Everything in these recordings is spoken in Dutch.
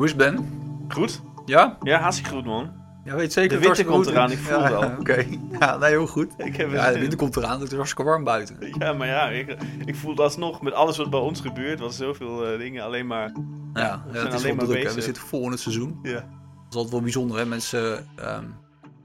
Hoe is het, Ben? Goed? Ja? Ja, hartstikke goed, man. Ja, weet zeker. De winter komt eraan, ik voel ja, wel. Oké. Ja, nee, heel goed. Ik heb Ja, de in. winter komt eraan. Het is hartstikke warm buiten. Ja, maar ja, ik, ik voel dat alsnog met alles wat bij ons gebeurt. Was zoveel eh, dingen alleen maar. Ja, ja, zijn het is alleen wel maar druk. We zitten vol in het seizoen. Ja. Dat is altijd wel bijzonder, hè. Mensen, ehm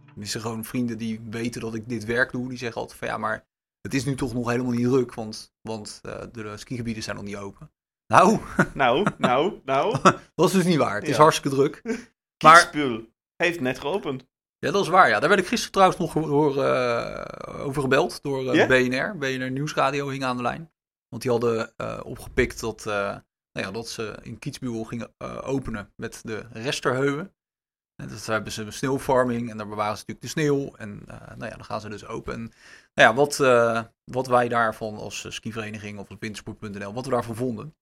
tenminste gewoon vrienden die weten dat ik dit werk doe, die zeggen altijd van ja, maar het is nu toch nog helemaal niet druk, want, want eh, de skigebieden zijn nog niet open. Nou, Nou, nou, nou. dat is dus niet waar. Het is hartstikke druk. Maar- heeft net geopend. Ja, dat is waar. Ja. Daar werd ik gisteren trouwens nog door, eh, over gebeld door eh, Ja? BNR. BNR Nieuwsradio hing aan de lijn. Want die hadden eh, opgepikt dat, nou ja, dat ze in Kietsbuul gingen openen met de Resterheuwen. En dus daar hebben ze sneeuwfarming en daar bewaren ze natuurlijk de sneeuw. En nou ja, dan gaan ze dus open. En, nou ja, wat, wat wij daarvan als skivereniging of als wintersport.nl, wat we daarvan vonden.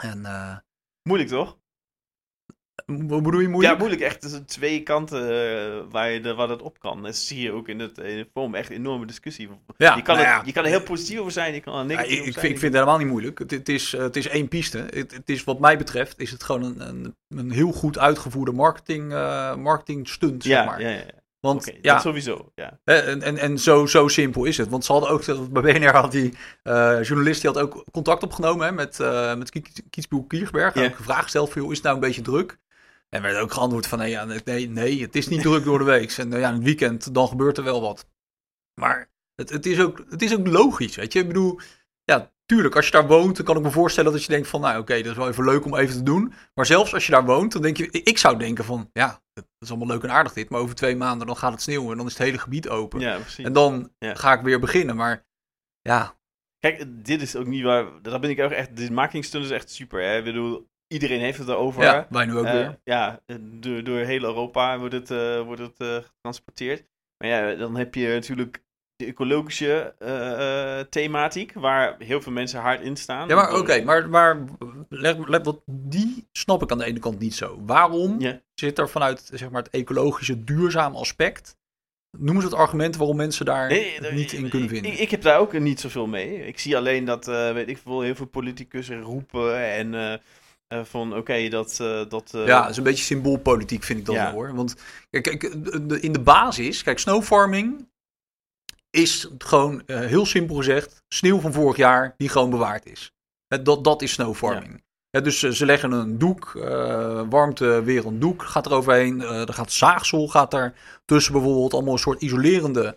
En eh, Moeilijk toch? wat bedoel je moeilijk? Ja, moeilijk. Echt twee kanten eh, waar, je de, waar dat op kan. Dat zie je ook in het, in het forum. Echt een enorme discussie. Ja, je, kan nou er, ja. je kan er heel positief over zijn. Je kan er Ja, negatief ik, over ik, zijn. vind, ik vind het helemaal niet moeilijk. Het, het, is, eh, het is één piste. Het, het is, wat mij betreft is het gewoon een, een, een heel goed uitgevoerde marketing, marketing stunt, zeg maar. ja, ja. Want ja, sowieso. Ja. en, en, en zo, zo simpel is het. Want ze hadden ook, bij BNR had die eh, journalist die had ook contact opgenomen hè, met, eh met Kiesboel Kiersberg. En Ja. ook een vraag gesteld van, joh, is het nou een beetje druk? En werd ook geantwoord van, nee, ja, nee, nee, het is niet druk door de week. En eh, ja, in het weekend, dan gebeurt er wel wat. Maar het, het, is ook, het is ook logisch, weet je. Ik bedoel, ja, tuurlijk, als je daar woont, dan kan ik me voorstellen dat je denkt van, nou oké, dat is wel even leuk om even te doen. Maar zelfs als je daar woont, dan denk je, ik zou denken van, ja, dat is allemaal leuk en aardig dit. Maar over twee maanden, dan gaat het sneeuwen en dan is het hele gebied open. ja, precies. En dan Ja. ga ik weer beginnen. Maar ja, Kijk, dit is ook niet waar. Daar ben ik ook echt. Dit marketingstunt is echt super. Hè? Ik bedoel, iedereen heeft het erover. ja wij nu ook Eh, weer. Ja, door, door heel Europa wordt het, eh, wordt het eh, getransporteerd. Maar ja, dan heb je natuurlijk de ecologische eh, eh, thematiek, waar heel veel mensen hard in staan. Ja, maar oké, maar, maar let, wat, die snap ik aan de ene kant niet zo. Waarom zit er vanuit zeg maar, het ecologische duurzaam aspect... Noemen ze het argument waarom mensen daar Nee, niet in kunnen vinden? Ik, ik heb daar ook niet zoveel mee. Ik zie alleen dat, eh, weet ik veel, heel veel politicussen roepen en van oké, dat... dat ja, dat is een beetje symboolpolitiek vind ik Ja. wel hoor. Want kijk, in de basis, kijk, snowfarming is gewoon eh, heel simpel gezegd sneeuw van vorig jaar die gewoon bewaard is. Dat, dat is snowfarming. Ja, dus eh, ze leggen een doek, eh, warmte weer een doek gaat er overheen. er gaat zaagsel gaat er tussen bijvoorbeeld. Allemaal een soort isolerende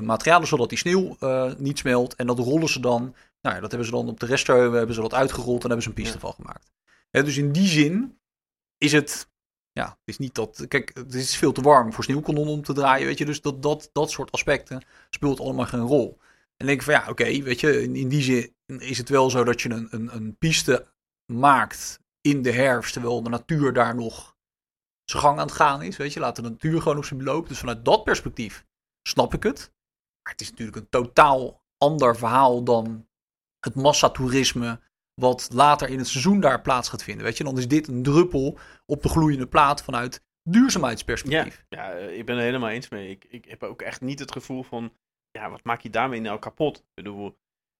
materialen zodat die sneeuw niet smelt. En dat rollen ze dan, nou ja, dat hebben ze dan op de restheuvel hebben ze dat uitgerold en hebben ze een piste Ja. van gemaakt. Dus in die zin is het, ja, het is niet dat, kijk, het is veel te warm voor sneeuwkanonnen om te draaien, weet je. Dus dat, dat, dat soort aspecten speelt allemaal geen rol. En denk ik van ja, oké, weet je, in, in die zin is het wel zo dat je een, een, een piste maakt in de herfst, terwijl de natuur daar nog zijn gang aan het gaan is, weet je. Laat de natuur gewoon op zijn beloop. Dus vanuit dat perspectief snap ik het. Maar het is natuurlijk een totaal ander verhaal dan het massatoerisme wat later in het seizoen daar plaats gaat vinden. Weet je, dan is dit een druppel op de gloeiende plaat vanuit duurzaamheidsperspectief. Ja, ik ben er helemaal eens mee. Ik, ik heb ook echt niet het gevoel van, ja, wat maak je daarmee nou kapot? Ik bedoel,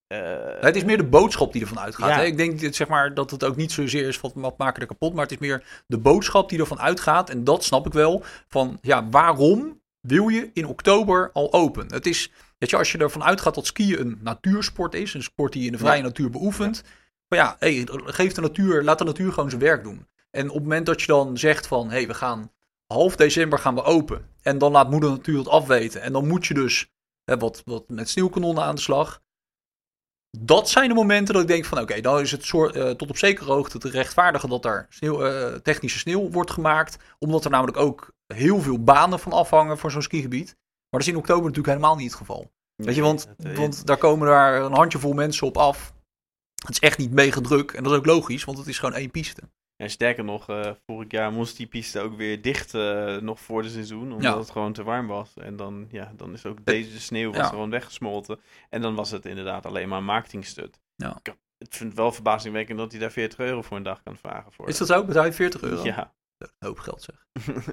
eh, Het is meer de boodschap die ervan uitgaat. Ja. Hè? Ik denk dat, zeg maar, dat het ook niet zozeer is van wat maken er kapot, maar het is meer de boodschap die ervan uitgaat. En dat snap ik wel. Van ja, waarom wil je in oktober al open? Het is, weet je, als je ervan uitgaat dat skiën een natuursport is, een sport die je in de vrije Ja. natuur beoefent. Ja, hey, geef de natuur, laat de natuur gewoon zijn werk doen. En op het moment dat je dan zegt van, hé, hey, we gaan half december gaan we open. En dan laat moeder natuur het afweten. En dan moet je dus hè, wat, wat met sneeuwkanonnen aan de slag dat zijn de momenten dat ik denk van oké, dan is het soort, eh, tot op zekere hoogte te rechtvaardigen dat er sneeuw, eh, technische sneeuw wordt gemaakt. Omdat er namelijk ook heel veel banen van afhangen voor zo'n skigebied. Maar dat is in oktober natuurlijk helemaal niet het geval. Weet je, want, want daar komen daar een handjevol mensen op af. Het is echt niet mega druk. En dat is ook logisch, want het is gewoon één piste. En sterker nog, eh, vorig jaar moest die piste ook weer dicht eh, nog voor de seizoen, omdat Ja. het gewoon te warm was. En dan, ja, dan is ook deze sneeuw was ja. gewoon weggesmolten. En dan was het inderdaad alleen maar een marketingstut. Ja. Ik vind het wel verbazingwekkend dat hij daar 40 euro voor een dag kan vragen. Voor. Is dat zo? Betaal je 40 euro? Ja. Een hoop geld zeg.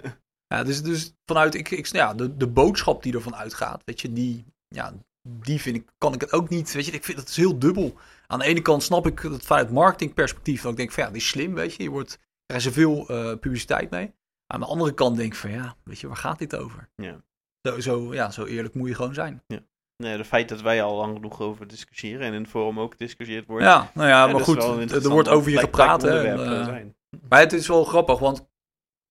Ja, dus, dus vanuit ik, ik, ja, de, de boodschap die ervan uitgaat, weet je, die, ja, die vind ik, kan ik het ook niet, weet je, ik vind het is heel dubbel. Aan de ene kant snap ik het vanuit marketingperspectief, dat ik denk van ja, die is slim, weet je, je wordt krijgen ze veel eh, publiciteit mee. Aan de andere kant denk ik van ja, weet je, waar gaat dit over? Ja. Zo, zo, ja, zo eerlijk moet je gewoon zijn. Nee, het feit dat wij al lang genoeg over discussiëren en in het forum ook gediscussieerd wordt. Ja, nou ja, maar dat is goed, er wordt over je gepraat. Hè, en, eh. Maar het is wel grappig, want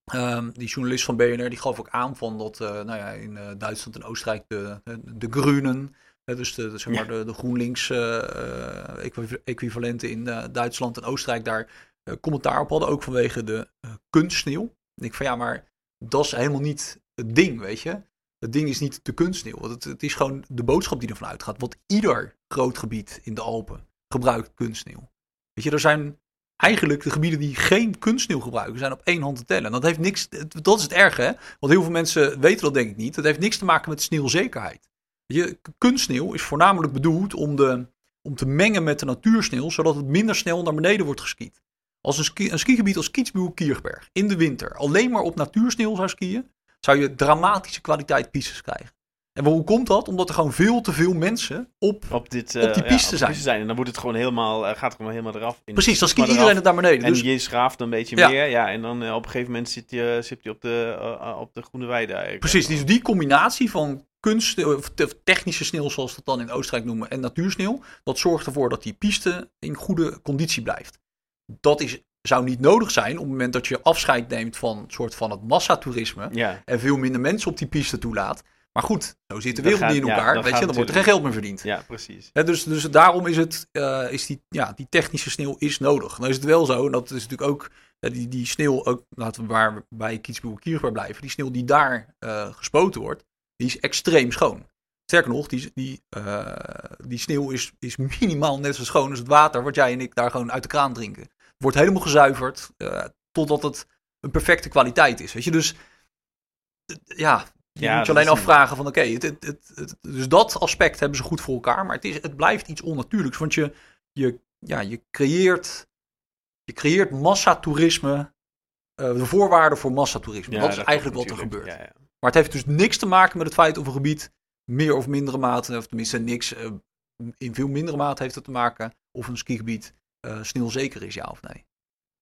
ehm, die journalist van BNR die gaf ook aan van dat eh, nou ja, in Duitsland en Oostenrijk de, de Groenen, hè, dus de, de, zeg maar de, de GroenLinks eh, eh, in eh, Duitsland en Oostenrijk daar commentaar op hadden, ook vanwege de kunstsneeuw. En ik van ja, maar dat is helemaal niet het ding, weet je. Het ding is niet de kunstsneeuw, want het, het is gewoon de boodschap die ervan uitgaat. Want ieder groot gebied in de Alpen gebruikt kunstsneeuw. Weet je, er zijn eigenlijk de gebieden die geen kunstsneeuw gebruiken, zijn op één hand te tellen. En dat heeft niks, dat is het erge, hè? Want heel veel mensen weten dat denk ik niet. Dat heeft niks te maken met sneeuwzekerheid. Je, kunstsneeuw is voornamelijk bedoeld om, de, om te mengen met de natuursneeuw, zodat het minder snel naar beneden wordt geskiet. Als een, ski, een skigebied als Kitzbühel-Kierberg in de winter alleen maar op natuursneeuw zou skiën, zou je dramatische kwaliteit pistes krijgen. En hoe komt dat? Omdat er gewoon veel te veel mensen op... op, dit, op die eh, piste ja, zijn. zijn. En dan wordt het gewoon helemaal, eh, gaat het gewoon helemaal eraf. In Precies, dan skiet iedereen het naar beneden. En Dus je schraaft een beetje Ja. meer. Ja, en dan eh, op een gegeven moment zit je, zit je op, de, eh, eh, op de groene weide eigenlijk. Precies, dus die combinatie van kunst, of te- technische sneeuw, zoals we het dan in Oostenrijk noemen, en natuursneeuw, dat zorgt ervoor dat die piste in goede conditie blijft. Dat is, zou niet nodig zijn op het moment dat je afscheid neemt van soort van het massatoerisme Ja, en veel minder mensen op die piste toelaat. Maar goed, zo zit de Dat wereld niet in ja, elkaar, dat weet je, dan wordt er geen geld meer verdiend. ja, precies. Dus, dus daarom is het, eh, is die, ja, die technische sneeuw is nodig. Dan is het wel zo, en dat is natuurlijk ook, eh, die, die sneeuw, ook, laten we waar bij Kietsboer Kierberg blijven, die sneeuw die daar eh, gespoten wordt, die is extreem schoon. Sterker nog, die, die, eh, die sneeuw is, is minimaal net zo schoon als het water wat jij en ik daar gewoon uit de kraan drinken. Wordt helemaal gezuiverd eh, totdat het een perfecte kwaliteit is. Weet je, dus eh, ja, je Ja, moet je alleen afvragen van oké, het, het, het, het- dus dat aspect hebben ze goed voor elkaar, maar het, is, het blijft iets onnatuurlijks, want je, je, ja, je creëert, je creëert massatoerisme, de voorwaarden voor massatoerisme. Ja, dat is eigenlijk wat er gebeurt. Ja, ja. Maar het heeft dus niks te maken met het feit of een gebied meer of mindere mate, of tenminste niks, eh, in veel mindere mate heeft het te maken of een skigebied eh sneeuwzeker is, ja of nee.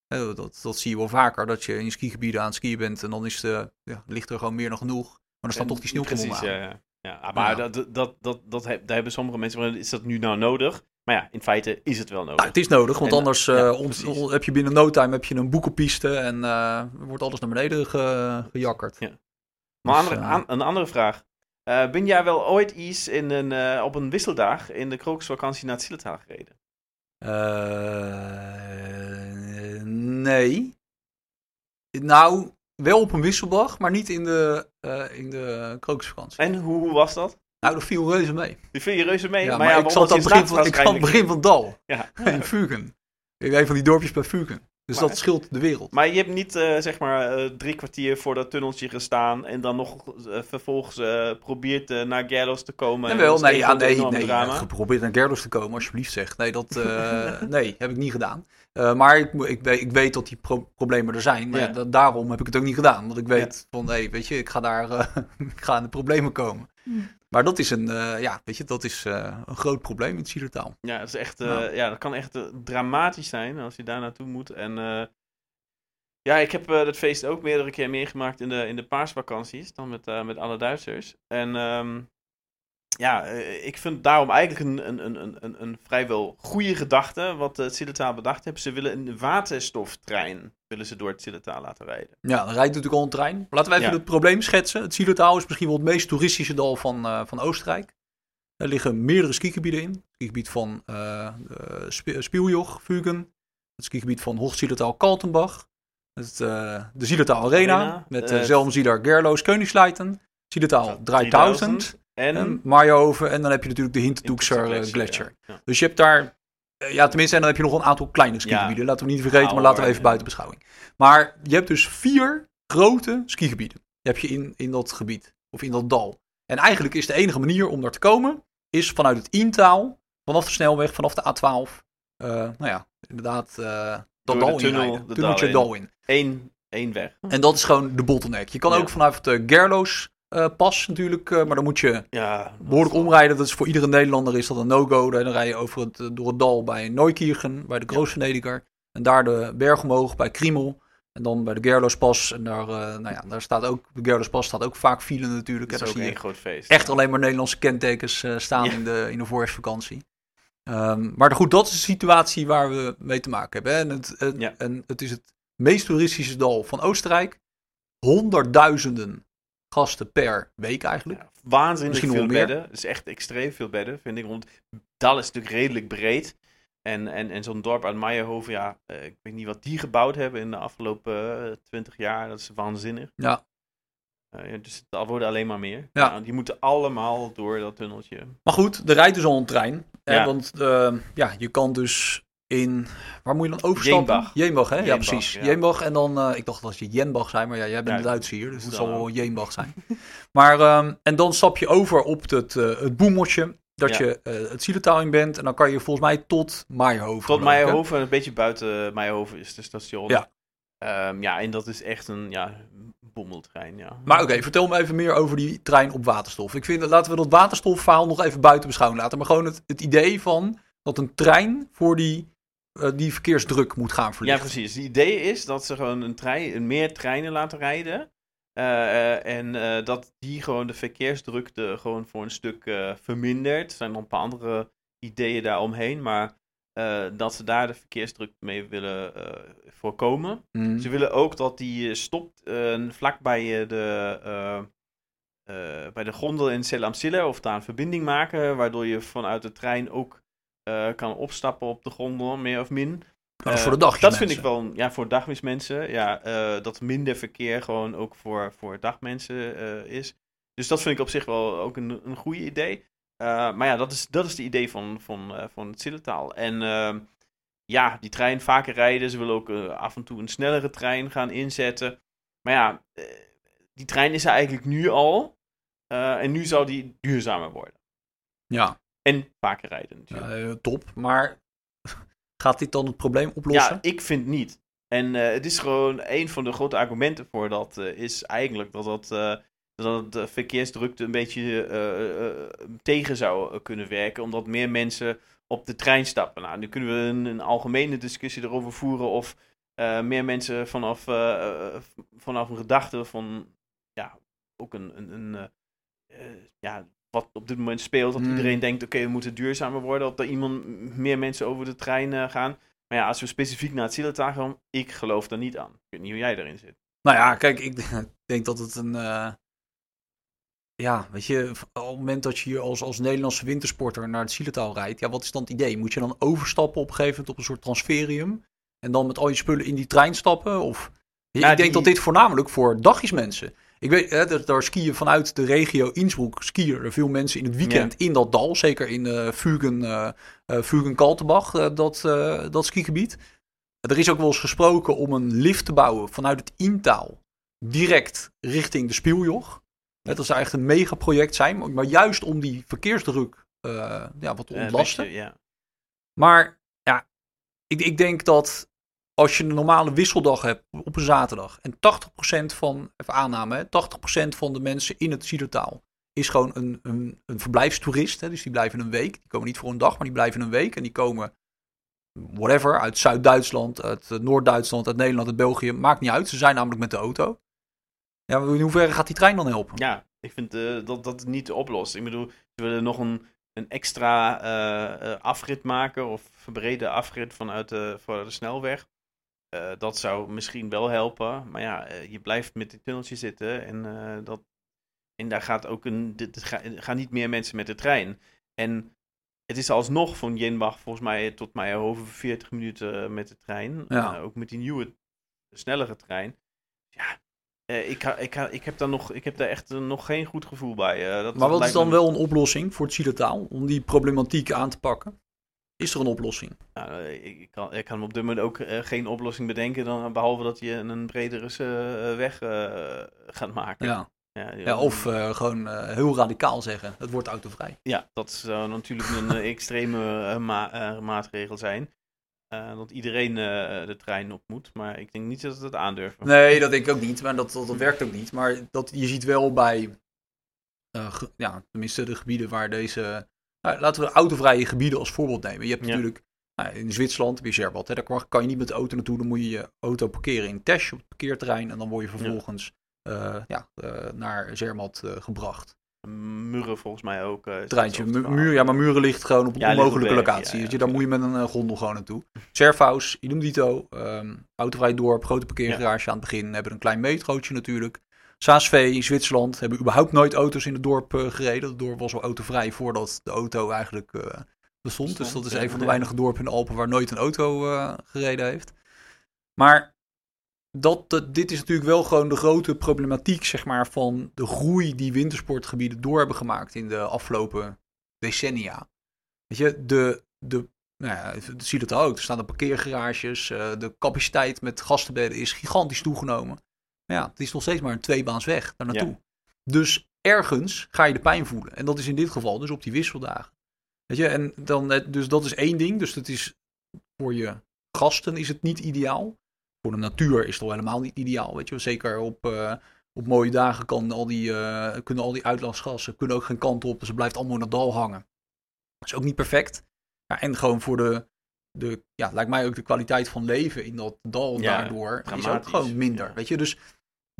Eh, dat, dat zie je wel vaker, dat je in skigebieden aan het skiën bent en dan is de, ja, ligt er gewoon meer dan genoeg. Maar dan staat En- toch die Precies, aan. ja, ja. ja maar Ja. Dat, dat, dat, daar hebben sommige mensen van, is dat nu nou nodig? Maar ja, in feite is het wel nodig. Nou, het is nodig, want En, anders ja, ont- heb je binnen no time heb je een boekenpiste en wordt alles naar beneden ge- gejakkerd. Ja. Maar Dus, andere, eh, aan- een andere vraag. Eh, ben jij wel ooit eens in een, eh, op een wisseldag in de krokusvakantie naar het Zillertaal gereden? Nee. Nou, wel op een wisseldag, maar niet in de, in de krokusvakantie. En hoe, hoe was dat? Nou, dat viel reuze mee. Die viel je reuze mee? Ja, maar, maar, ja, ik zat aan het in begin van, ik begin van dal, Ja. in Fugen. In een van die dorpjes bij Fugen. Dus Maar- dat scheelt de wereld. Maar je hebt niet, eh, zeg maar, eh, drie kwartier voor dat tunneltje gestaan en dan nog eh, vervolgens eh probeert eh, naar Gerlos te komen. Nee, en wel, nee, ja, nee, nee. ja, geprobeerd naar Gerdos te komen, alsjeblieft zeg. Nee, dat eh, nee, heb ik niet gedaan. Eh, maar ik, ik, weet, ik weet dat die pro- problemen er zijn. Maar Ja. ja, da- daarom heb ik het ook niet gedaan. Want ik weet van, nee, weet je, ik ga daar eh, ik ga in de problemen komen. Maar dat is een, eh, ja, weet je, dat is eh, een groot probleem in het Zielertaal. Ja, dat, is echt, eh, Nou. ja, dat kan echt dramatisch zijn als je daar naartoe moet. En ja, ik heb dat feest ook meerdere keer meegemaakt in de, in de paasvakanties, dan met, met alle Duitsers. En ehm, ja, eh, ik vind daarom eigenlijk een, een, een, een- een, vrijwel goede gedachte wat het Zillertaal bedacht heeft. Ze willen een waterstoftrein willen ze door het Zillertaal laten rijden. Ja, dan rijdt natuurlijk al een trein. Laten we even Ja. het probleem schetsen. Het Zielertaal is misschien wel het meest toeristische dal van, eh, van Oostenrijk. Er liggen meerdere skigebieden in. Het skigebied van eh eh, Sp- Spieljoch, Fugen. Het skigebied van Hochzielertaal, Kaltenbach. Het, eh, de Zielertaal Arena. Arena, met eh, uh, Zelmzieler, Gerloos, Koningsleiten. Zielertaal 3000. En, En. En dan heb je natuurlijk de Hintertoekser eh, Gletscher, ja. Dus je hebt daar, eh, ja tenminste, en dan heb je nog een aantal kleine skigebieden. Laten we niet vergeten, maar laten we even buiten beschouwing. Maar je hebt dus vier grote skigebieden. Die heb je in, in dat gebied, of in dat dal. En eigenlijk is de enige manier om daar te komen, is vanuit het Intaal, vanaf de snelweg, vanaf de A12. eh, nou ja, inderdaad, dat dal tunnel, de Tunneltje dal in. één weg. En dat is gewoon de bottleneck. Je kan Ja. ook vanuit de Gerloos eh, pas natuurlijk, eh, maar dan moet je Ja, behoorlijk omrijden. Dat is voor iedere Nederlander is dat een no-go. Dan rij je over het, door het dal bij Neukirchen, bij de Grootvenediger. En daar de berg omhoog bij Kriemel. En dan bij de Gerlospas. En daar, eh, nou ja, daar staat ook, de Gerlospas staat ook vaak file natuurlijk. Dat En is daar ook zie één groot feest. echt alleen maar Nederlandse kentekens staan Ja. in, de, in de voorjaarsvakantie. Ehm, maar goed, dat is de situatie waar we mee te maken hebben. Hè. En, het, Ja. en het is het meest toeristische dal van Oostenrijk. Honderdduizenden gasten per week eigenlijk. Ja, waanzinnig Misschien veel bedden. Het is echt extreem veel bedden, vind ik. Want Dal is natuurlijk redelijk breed. En, en, en zo'n dorp uit Meijerhoven, ja, eh, ik weet niet wat die gebouwd hebben in de afgelopen twintig jaar. Dat is waanzinnig. Ja. Eh, ja, dus het worden alleen maar meer. Ja. die moeten allemaal door dat tunneltje. Maar goed, er rijdt dus al een trein. Hè, Ja. Want eh, ja, je kan dus in... Waar moet je dan overstappen? Jeenbach. Jeenbach, hè? ja, precies. ja. Jeenbach en dan... eh, ik dacht dat je Jenbach zei, maar ja, jij bent een Duitser hier. Dus het zal wel. Jeenbach zijn. maar, ehm, en dan stap je over op het, eh het boemeltje. Dat Ja. je eh, het Zieletaal in bent. En dan kan je volgens mij tot Meijerhoven. Tot? Meijerhoven, een beetje buiten Meijerhoven is het station. Ja. Ehm, ja, en dat is echt een ja, bommeltrein, ja. Maar oké, vertel me even meer over die trein op waterstof. Ik vind, dat- laten we dat waterstofverhaal nog even buiten beschouwen laten. Maar gewoon het, het idee van dat een trein voor die, die verkeersdruk moet gaan Ja, verlichten. precies. Het idee is dat ze gewoon een trein, meer treinen laten rijden. Eh, eh, en eh, dat die gewoon de verkeersdrukte gewoon voor een stuk eh, vermindert. Er zijn nog een paar andere ideeën daaromheen. Maar eh, dat ze daar de verkeersdruk mee willen eh, voorkomen. Mm. Ze willen ook dat die eh, stopt eh, vlak bij eh, de, eh, eh, bij de gondel in Selamsille. Of daar een verbinding maken. Waardoor je vanuit de trein ook eh, kan opstappen op de gondel, meer of min. Dat is Eh, voor de dagjes Dat vind ik wel, ja, voor dagmismensen. Ja, eh, dat minder verkeer gewoon ook voor, voor dagmensen is. Dus dat vind ik op zich wel ook een, een goede idee. Maar ja, dat is, dat is de idee van, van, van het Zilletaal. En ehm, ja, die trein vaker rijden. Ze willen ook af en toe een snellere trein gaan inzetten. Maar ja, die trein is er eigenlijk nu al. En nu zou die duurzamer worden. Ja, En vaker rijden natuurlijk. eh, top. Maar gaat dit dan het probleem oplossen? Ja, ik vind niet. En eh, het is gewoon een van de grote argumenten voor dat eh, is eigenlijk dat dat, dat het de verkeersdrukte een beetje tegen zou kunnen werken, omdat meer mensen op de trein stappen. Nou, nu kunnen we een, een algemene discussie erover voeren of meer mensen vanaf, vanaf een gedachte van, ja, ook een, een, een ja, wat op dit moment speelt, dat Hmm. iedereen denkt, oké, we moeten duurzamer worden, dat iemand meer mensen over de trein eh, gaan. Maar ja, als we specifiek naar het Zillertaal gaan, ik geloof daar niet aan. Ik weet niet hoe jij erin zit. Nou ja, kijk, ik denk dat het een. eh, ja, weet je, op het moment dat je hier als, als Nederlandse wintersporter naar het Zieletaal rijdt, ja, wat is dan het idee? Moet je dan overstappen op een gegeven moment op een soort transferium en dan met al je spullen in die trein stappen? Of Ja, ik denk die- dat dit voornamelijk voor dagjesmensen. Ik weet, hè, dat daar skiën vanuit de regio Innsbruck skiën er veel mensen in het weekend in dat dal, zeker in eh Vugen, eh eh, Vugen-Kaltenbach, eh, dat, eh, dat skigebied. Er is ook wel eens gesproken om een lift te bouwen vanuit het Intaal direct richting de Spieljoch. Dat zou echt een megaproject zijn, maar- juist om die verkeersdruk ja, wat te ontlasten. beetje, ja. Maar ja, ik, ik denk dat als je een normale wisseldag hebt op een zaterdag en 80% van, even aanname, hè, 80% van de mensen in het Zielertaal is gewoon een, een, een verblijfstoerist. Hè, dus die blijven een week. Die komen niet voor een dag, maar die blijven een week. En die komen, whatever, uit Zuid-Duitsland, uit eh, Noord-Duitsland, uit Nederland, uit België. Maakt niet uit. Ze zijn namelijk met de auto. Ja, in hoeverre gaat die trein dan helpen? ja, ik vind eh, dat dat niet de oplossing. Ik bedoel, ze willen nog een, een extra eh, afrit maken of verbreden afrit vanuit de, vanuit de snelweg. Eh, dat zou misschien wel helpen. Maar ja, eh, je blijft met dit tunneltje zitten en, eh, dat, en daar gaat ook een, dit, ga- gaan niet meer mensen met de trein. En het is alsnog van Jenbach volgens mij tot Meijerhoven 40 minuten met de trein. Ja. Ook met die nieuwe, snellere trein. Ja, ik, ik, ik, heb daar nog, ik heb daar echt nog geen goed gevoel bij. dat Maar wat is dan me- wel een oplossing voor het om die problematiek aan te pakken? Is er een oplossing? Nou, eh, ik, kan, ik kan op dit moment ook eh, geen oplossing bedenken, dan, behalve dat je een bredere eh, weg eh, gaat maken. Ja. Ja, Ja, of eh, gewoon eh, heel radicaal zeggen, het wordt autovrij. Ja, dat zou natuurlijk een eh, extreme eh, ma- eh, maatregel zijn. Eh, dat iedereen eh, de trein op moet. Maar ik denk niet dat ze dat aandurven. Nee, dat denk ik ook niet, maar dat, dat, dat werkt ook niet. Maar dat, je ziet wel bij, eh, ja, tenminste de gebieden waar deze... nou, laten we autovrije gebieden als voorbeeld nemen. Je hebt Ja. natuurlijk Nou, in Zwitserland heb je Zerbad. Hè, daar kan je niet met de auto naartoe. Dan moet je je auto parkeren in Tesch op het parkeerterrein. En dan word je vervolgens ja. ja naar Zermatt gebracht. Muren volgens mij ook. Treintje, muur, ja, maar Muren ligt gewoon op een onmogelijke locatie. Ja, ja, daar moet je met een gondel gewoon naartoe. Servaus, Idem Dito, um, autovrij dorp, grote parkeergarage aan het begin. Hebben een klein metrootje natuurlijk. Saasvee, Zwitserland, hebben überhaupt nooit auto's in het dorp uh, gereden. Het dorp was al autovrij voordat de auto eigenlijk uh, bestond. Dus dat is een van de weinige dorpen in de Alpen waar nooit een auto gereden heeft. Maar dat, dit is natuurlijk wel gewoon de grote problematiek, zeg maar, van de groei die wintersportgebieden door hebben gemaakt in de afgelopen decennia. Weet je, de, de, nou ja, zie het ook, er staan de parkeergarages, de capaciteit met gastenbedden is gigantisch toegenomen. Maar ja, het is nog steeds maar een tweebaans weg daar naartoe. Dus ergens ga je de pijn voelen. En dat is in dit geval dus op die wisseldagen. Weet je, en dan, dus dat is één ding. Dus dat is voor je gasten is het niet ideaal voor de natuur is het al helemaal niet ideaal. Weet je, zeker op, uh, op mooie dagen kan al die, uh, kunnen al die uitlaatgassen kunnen ook geen kant op. Dus het blijft allemaal in het dal hangen. Dat is ook niet perfect. Ja, en gewoon voor de, de, ja, lijkt mij ook de kwaliteit van leven in dat dal daardoor is ook gewoon minder. Weet je, dus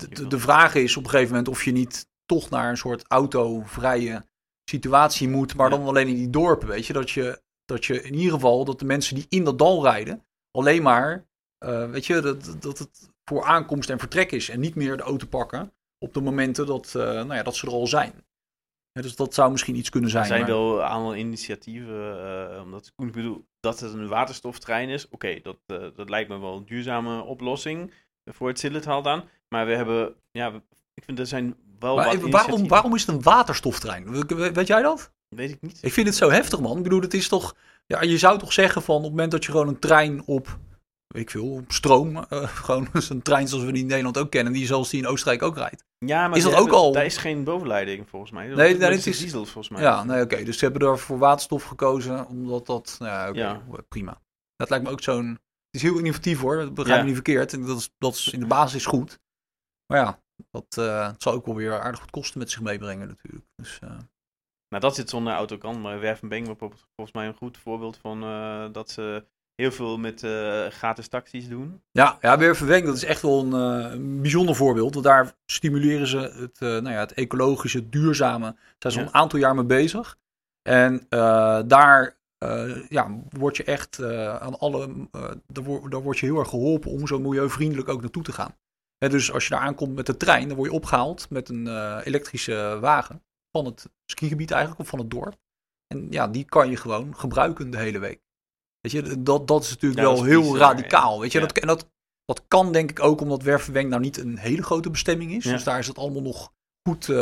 de, de vraag is op een gegeven moment of je niet toch naar een soort autovrije situatie moet, maar dan alleen in die dorpen. Weet je, dat je, dat je in ieder geval, dat de mensen die in dat dal rijden, alleen maar uh, weet je, dat, dat het voor aankomst en vertrek is. En niet meer de auto pakken op de momenten dat, uh, nou ja, dat ze er al zijn. Ja, dus dat zou misschien iets kunnen zijn. Er zijn wel aantal initiatieven. Uh, omdat, ik bedoel, dat het een waterstoftrein is. Oké, dat, dat lijkt me wel een duurzame oplossing voor het Zillethaal dan. Maar we hebben, ja, ik vind er zijn wel maar, wat waarom, waarom is het een waterstoftrein? Weet jij dat? Weet ik niet. Ik vind het zo heftig, man. Ik bedoel, het is toch... Ja, je zou toch zeggen van op het moment dat je gewoon een trein op weet ik veel, stroom. Uh, gewoon een trein zoals we die in Nederland ook kennen, die zoals die in Oostenrijk ook rijdt. Ja, maar is dat ook al... daar is geen bovenleiding volgens mij. nee, dat is diesel volgens mij. Ja, nee, oké. Dus ze hebben er voor waterstof gekozen, omdat dat, nou ja, oké, ja. prima. Dat lijkt me ook zo'n, het is heel innovatief hoor, dat begrijp je niet verkeerd. En dat is, dat is in de basis goed. Maar ja, dat uh, zal ook wel weer aardig wat kosten met zich meebrengen natuurlijk. Dus, uh... Nou, dat zit zonder auto kan, maar Wervenbeng volgens mij een goed voorbeeld van dat ze heel veel met uh, gratis taxis doen. Ja, ja verwenkt. Dat is echt wel een, uh, bijzonder voorbeeld. Want daar stimuleren ze het, uh, nou ja, het ecologische, duurzame. Daar zijn ze al een aantal jaar mee bezig. En daar ja, word je echt aan alle. daar, word, daar word je heel erg geholpen om zo milieuvriendelijk ook naartoe te gaan. Dus als je daar aankomt met de trein, dan word je opgehaald met een elektrische wagen. Van het skigebied eigenlijk, of van het dorp. En ja, die kan je gewoon gebruiken de hele week. Weet je, dat, dat is natuurlijk wel heel radicaal. Weet je, dat, en dat, dat kan denk ik ook omdat Wervenwenk nou niet een hele grote bestemming is. Dus daar is het allemaal nog goed uh,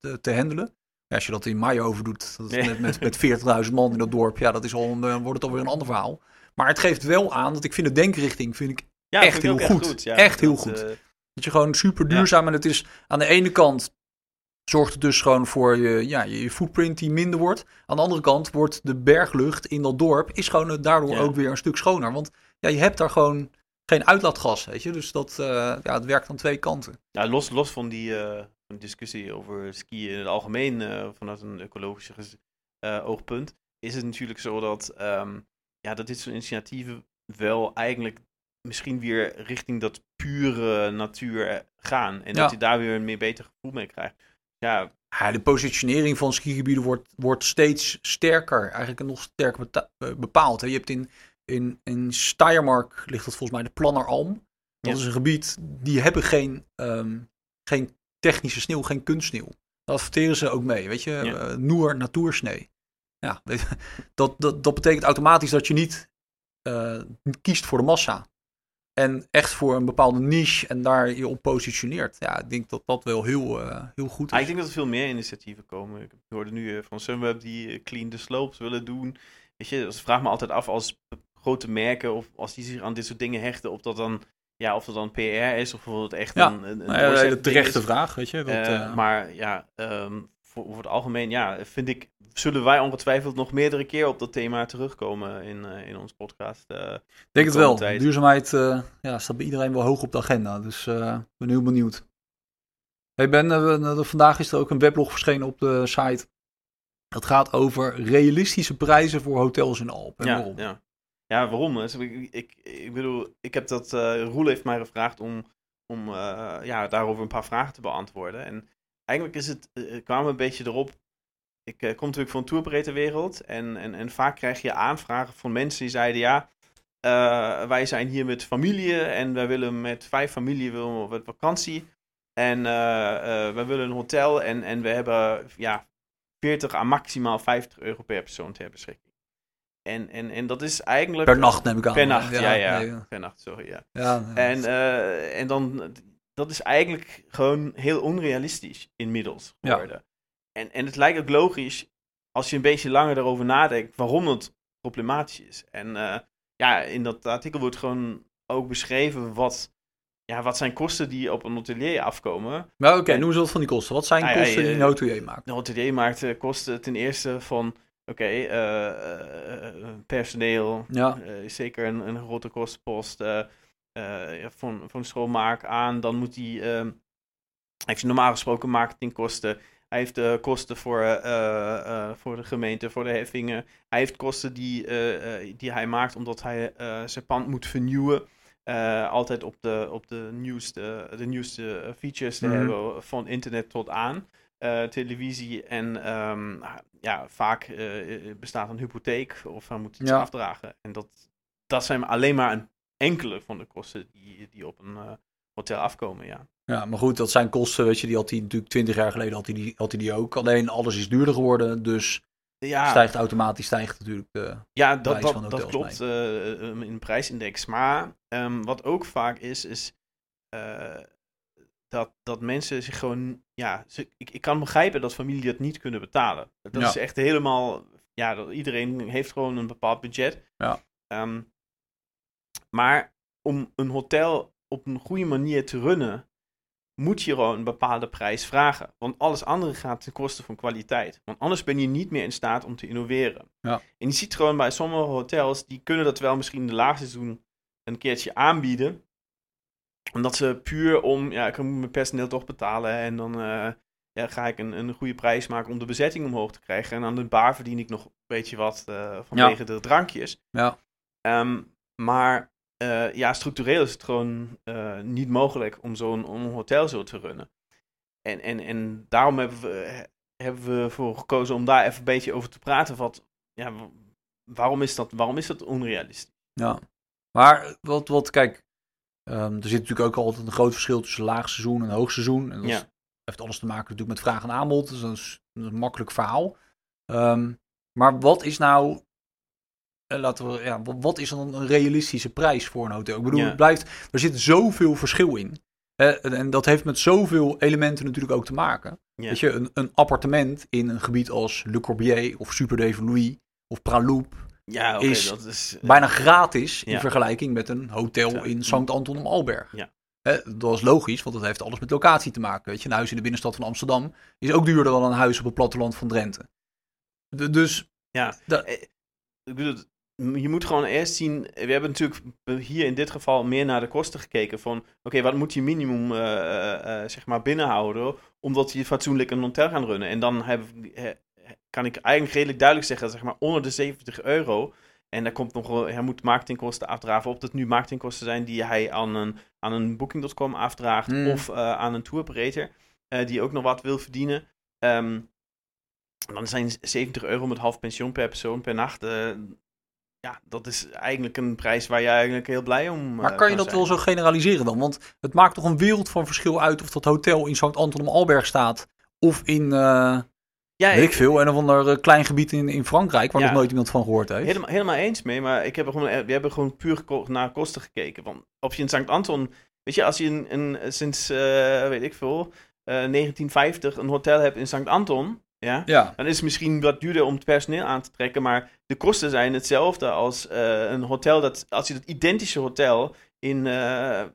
te, te handelen. Als je dat in mei over doet, dat met, met, met 40.000 man in dat dorp, ja, dat is al, dan wordt het alweer een ander verhaal. Maar het geeft wel aan dat ik vind de denkrichting vind ik echt, heel goed. goed. echt heel goed. Uh, dat je gewoon super duurzaam en het is aan de ene kant zorgt het dus gewoon voor je, ja, je footprint die minder wordt. Aan de andere kant wordt de berglucht in dat dorp is gewoon daardoor ook weer een stuk schoner. Want ja, je hebt daar gewoon geen uitlaatgas, weet je. Dus dat uh, ja, het werkt aan twee kanten. Ja, los, los van die uh, discussie over skiën in het algemeen uh, vanuit een ecologisch oogpunt, is het natuurlijk zo dat, um, ja, dat dit soort initiatieven wel eigenlijk misschien weer richting dat pure natuur gaan. En dat je daar weer een meer beter gevoel mee krijgt. Ja. ja, de positionering van skigebieden wordt, wordt steeds sterker, eigenlijk nog sterker eh, bepaald. Je hebt in, in, in Steiermark ligt dat volgens mij de Planneralm. Dat is een gebied, die hebben geen, um, geen technische sneeuw, geen kunstsneeuw. Daar adverteren ze ook mee, weet je. Ja. Uh, Noer natuursnee. Ja, dat, dat, dat betekent automatisch dat je niet uh, kiest voor de massa. En echt voor een bepaalde niche en daar je op positioneert. Ja, ik denk dat dat wel heel, uh, heel goed is. Ah, ik denk dat er veel meer initiatieven komen. Ik hoorde nu uh, van Sunweb die uh, Clean the Slopes willen doen. Weet je, dus vraag me altijd af als grote merken of als die zich aan dit soort dingen hechten, of dat dan, ja, of dat dan PR is of het echt ja. een, een, een nou ja, terechte vraag, weet je. Dat, maar ja, um, voor, voor, het algemeen, ja, vind ik, zullen wij ongetwijfeld nog meerdere keer op dat thema terugkomen in, uh, in onze podcast. Uh, denk het wel. Tijd. Duurzaamheid uh, ja, staat bij iedereen wel hoog op de agenda, dus ik ben heel benieuwd. Hey Ben, vandaag is er ook een weblog verschenen op de site. Dat gaat over realistische prijzen voor hotels in Alpen. Ja, ja. ja, waarom? Dus ik, ik, ik bedoel, ik heb dat, eh Roel heeft mij gevraagd om, om eh, ja, daarover een paar vragen te beantwoorden. En eigenlijk is het, eh, het kwam een beetje erop, ik eh, kom natuurlijk van een tourbreedtewereld en, en, en vaak krijg je aanvragen van mensen die zeiden, ja, eh, wij zijn hier met familie en wij willen met vijf familie willen we op vakantie. En eh eh, we willen een hotel en, en we hebben ja, 40 à maximaal 50 euro per persoon ter beschikking. En, en, en dat is eigenlijk... Per nacht neem ik aan. Per nacht, ja, ja. nee, Per nacht, sorry, ja. ja, ja. En, eh, en dan, dat is eigenlijk gewoon heel onrealistisch inmiddels Ja. geworden. En, en het lijkt ook logisch, als je een beetje langer erover nadenkt, waarom het problematisch is. En eh, ja, in dat artikel wordt gewoon ook beschreven wat, ja, wat zijn kosten die op een hotelier afkomen. Maar oké, noem eens wat van die kosten. Wat zijn ja, kosten die je- een hotelier maakt? De hotelier maakt eh, kosten ten eerste van, oké, eh, eh, personeel, Ja, eh, zeker een, een grote kostenpost. Ja, van, van schoonmaak aan. Dan moet hij. ehm heeft normaal gesproken marketingkosten. Hij heeft eh, kosten voor, eh, eh, voor de gemeente, voor de heffingen. Hij heeft kosten die, die hij maakt omdat hij zijn pand moet vernieuwen. Altijd op de, op de nieuwste, de nieuwste features te Mhm. hebben, van internet tot aan. televisie en ehm, ja, vaak eh, bestaat een hypotheek of hij moet iets Ja. afdragen. En dat, dat zijn alleen maar een enkele van de kosten die, die op een eh, hotel afkomen, ja. ja, maar goed, dat zijn kosten, weet je, die had hij natuurlijk 20 jaar geleden had hij die, had hij die ook. Alleen alles is duurder geworden, dus Ja, stijgt automatisch stijgt natuurlijk de... ja dat, prijs van dat, dat klopt eh, eh, in de prijsindex. Maar ehm, wat ook vaak is, is eh, dat, dat mensen zich gewoon... Ja, ze, ik, ik kan begrijpen dat familie dat niet kunnen betalen. Dat Ja. is echt helemaal... Ja, dat, iedereen heeft gewoon een bepaald budget. Ja. Ehm, maar om een hotel op een goede manier te runnen, moet je gewoon een bepaalde prijs vragen. Want alles andere gaat ten koste van kwaliteit. Want anders ben je niet meer in staat om te innoveren. Ja. En je ziet gewoon bij sommige hotels, die kunnen dat wel misschien in de laagseizoen een keertje aanbieden. Omdat ze puur om, ja, ik moet mijn personeel toch betalen en dan eh, ja, ga ik een, een goede prijs maken om de bezetting omhoog te krijgen. En aan de bar verdien ik nog een beetje wat eh, vanwege de drankjes. Ja, Ehm, maar eh, ja, structureel is het gewoon eh, niet mogelijk om zo'n om een hotel zo te runnen. En, en, en daarom hebben we, hebben we ervoor gekozen om daar even een beetje over te praten. Wat, ja, wa- waarom, is dat, waarom is dat onrealistisch? ja. Maar wat, wat kijk, ehm, er zit natuurlijk ook altijd een groot verschil tussen laagseizoen en hoogseizoen. En dat Ja. heeft alles te maken natuurlijk met vraag en aanbod, dus dat is een, makkelijk verhaal. Ehm, maar wat is nou, eh, laten we, ja, wat, is dan een realistische prijs voor een hotel? Ik bedoel, Ja. het blijft, er zit zoveel verschil in. Eh, en- dat heeft met zoveel elementen natuurlijk ook te maken. Ja. Weet je, een, een appartement in een gebied als Le Corbusier of Super de Louis of Praloup Ja, is dat is... eh, bijna gratis in vergelijking met een hotel Ja. in Sankt Anton am Alberg. Ja. Dat is logisch, want dat heeft alles met locatie te maken. Weet je, een huis in de binnenstad van Amsterdam is ook duurder dan een huis op het platteland van Drenthe. Dus Ja, Dat- eh, ik bedoel, je moet gewoon eerst zien. We hebben natuurlijk hier in dit geval meer naar de kosten gekeken. Van oké, wat moet je minimum eh, eh, eh, zeg maar binnenhouden. omdat je fatsoenlijk een hotel gaan runnen. En dan heb, kan ik eigenlijk redelijk duidelijk zeggen, zeg maar onder de 70 euro. En daar komt nog wel, hij moet marketingkosten afdragen. Of dat nu marketingkosten zijn die hij aan een, aan een Booking.com afdraagt. Hmm. Of aan een tour operator. die ook nog wat wil verdienen. Ehm, dan zijn 70 euro met half pensioen per persoon per nacht. Ja, dat is eigenlijk een prijs waar je eigenlijk heel blij om Maar eh, kan je dat zijn. wel zo generaliseren dan? Want het maakt toch een wereld van verschil uit of dat hotel in Sankt Anton am Alberg staat. Of in, eh Ja, weet ik veel, een of ander eh, klein gebied in, in Frankrijk waar Ja. nog nooit iemand van gehoord heeft. Helemaal, helemaal eens mee, maar ik heb gewoon, we hebben gewoon puur naar kosten gekeken. Want of je in Sankt Anton, weet je, als je een, een, sinds, weet ik veel, eh, 1950 een hotel hebt in Sankt Anton, ja, Ja, dan is het misschien wat duurder om het personeel aan te trekken, maar de kosten zijn hetzelfde als eh, een hotel dat, als je dat identische hotel in, eh, eh,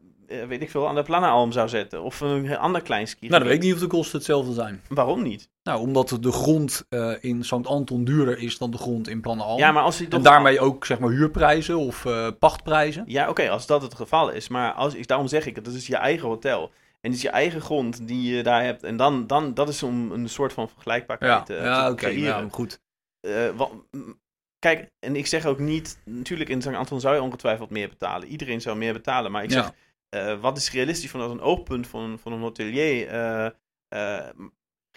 weet ik veel, aan de Plannenalm zou zetten. Of een ander klein ski. nou dan weet ik niet of de kosten hetzelfde zijn. Waarom niet? Nou, omdat de grond in Sankt Anton duurder is dan de grond in Plannenalm. Ja, maar als je En toch- daarmee ook zeg maar huurprijzen of pachtprijzen. Ja, oké, als dat het geval is. Maar als, ik, daarom zeg ik het, dat is je eigen hotel. En het is je eigen grond die je daar hebt. En dan, dan dat is om een soort van vergelijkbaarheid Ja, eh, ja te oké. creëren. nou, goed. Eh, wa- m- kijk, en ik zeg ook niet, natuurlijk in St. Anton zou je ongetwijfeld meer betalen. Iedereen zou meer betalen, maar ik Ja. zeg, eh, wat is realistisch vanuit een oogpunt van, van een hotelier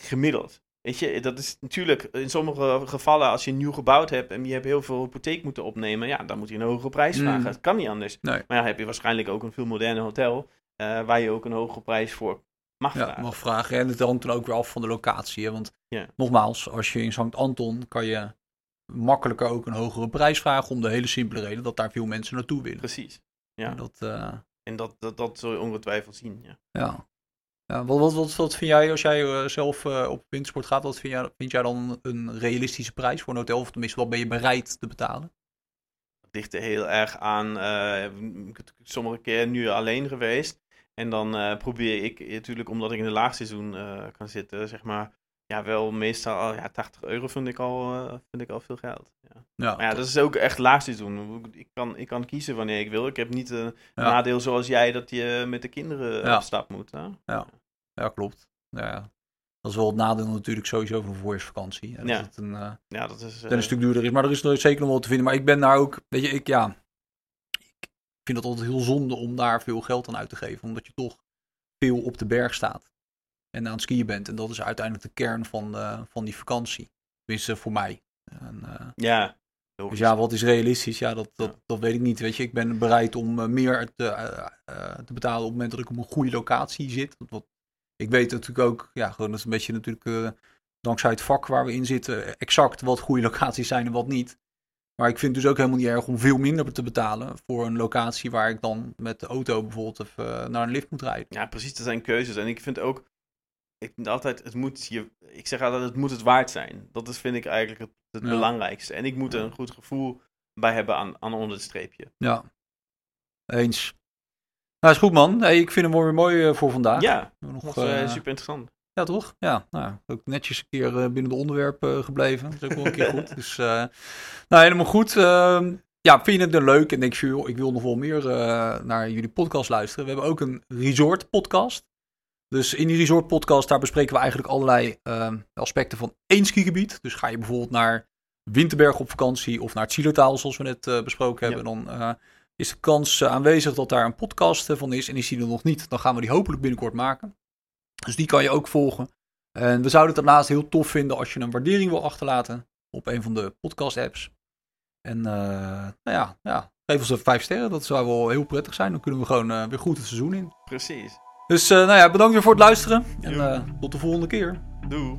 gemiddeld? Weet je, dat is natuurlijk in sommige gevallen, als je nieuw gebouwd hebt en je hebt heel veel hypotheek moeten opnemen, ja, dan moet je een hogere prijs Mm. vragen. Dat kan niet anders. Nee. Maar ja, heb je waarschijnlijk ook een veel moderner hotel, waar je ook een hogere prijs voor mag Ja, vragen. mag vragen. En het hangt dan ook weer af van de locatie. Hè? Want Ja. nogmaals, als je in St. Anton kan je makkelijker ook een hogere prijs vragen. Om de hele simpele reden dat daar veel mensen naartoe willen. Precies. Ja. En Dat, eh, En dat, dat, dat zul je ongetwijfeld zien. Ja. ja. ja wat, wat, wat, wat vind jij als jij eh, zelf eh, op wintersport gaat? Wat vind jij, vind jij dan een realistische prijs voor een hotel? Of tenminste, wat ben je bereid te betalen? Het ligt er heel erg aan. eh, ik heb sommige keer nu alleen geweest. En dan eh, probeer ik natuurlijk, omdat ik in het laagseizoen eh kan zitten, zeg maar. Ja, wel meestal al, ja, 80 euro vind ik al, eh, vind ik al veel geld. Ja. Ja, Maar ja, dat is ook echt laagseizoen. Ik kan, ik kan kiezen wanneer ik wil. Ik heb niet een Ja. nadeel zoals jij dat je met de kinderen Ja. op stap moet. Hè? ja, klopt. Ja, dat is wel het nadeel natuurlijk sowieso van voorjaarsvakantie. hè, Ja. Dat het een, Ja, dat is. een stuk duurder is. Maar er is er zeker nog wel te vinden. Maar ik ben daar ook, weet je, ik ja, vind het altijd heel zonde om daar veel geld aan uit te geven. Omdat je toch veel op de berg staat en aan het skiën bent. En dat is uiteindelijk de kern van, eh, van die vakantie. Tenminste voor mij. En, eh, ja, dus ja, wat is realistisch? Ja, dat, dat, Ja. dat weet ik niet. Weet je, ik ben bereid om eh, meer te, te betalen op het moment dat ik op een goede locatie zit. Wat, ik weet natuurlijk ook, ja, gewoon dat is een beetje natuurlijk dankzij het vak waar we in zitten, exact wat goede locaties zijn en wat niet. Maar ik vind het dus ook helemaal niet erg om veel minder te betalen voor een locatie waar ik dan met de auto bijvoorbeeld even eh, naar een lift moet rijden. Ja, precies, dat zijn keuzes. En ik vind ook, ik vind altijd, het moet je, ik zeg altijd, het moet het waard zijn. Dat is, vind ik eigenlijk het, het Ja. belangrijkste. En ik moet er een goed gevoel bij hebben aan, aan onder het streepje. Ja, eens. Nou, is goed man. Hey, ik vind hem weer mooi eh, voor vandaag. Ja, nog, eh, super interessant. Ja, toch? Ja, nou, ook netjes een keer eh, binnen de onderwerpen gebleven. Dat is ook wel een keer goed. Dus, eh, nou, helemaal goed. Ehm, ja, vind je het dan leuk en denk je, joh, ik wil nog wel meer eh, naar jullie podcast luisteren. We hebben ook een resort podcast. Dus in die resort podcast, daar bespreken we eigenlijk allerlei ehm, aspecten van één skigebied. Dus ga je bijvoorbeeld naar Winterberg op vakantie of naar het zoals we net eh, besproken hebben. Dan eh, is de kans eh, aanwezig dat daar een podcast eh, van is. En is die er nog niet, dan gaan we die hopelijk binnenkort maken. Dus die kan je ook volgen. En we zouden het daarnaast heel tof vinden als je een waardering wil achterlaten op een van de podcast apps. En eh, nou ja, ja, geef ons even vijf sterren. Dat zou wel heel prettig zijn. Dan kunnen we gewoon eh, weer goed het seizoen in. Precies. Dus eh, nou ja, bedankt weer voor het luisteren. En tot de volgende keer. Doei.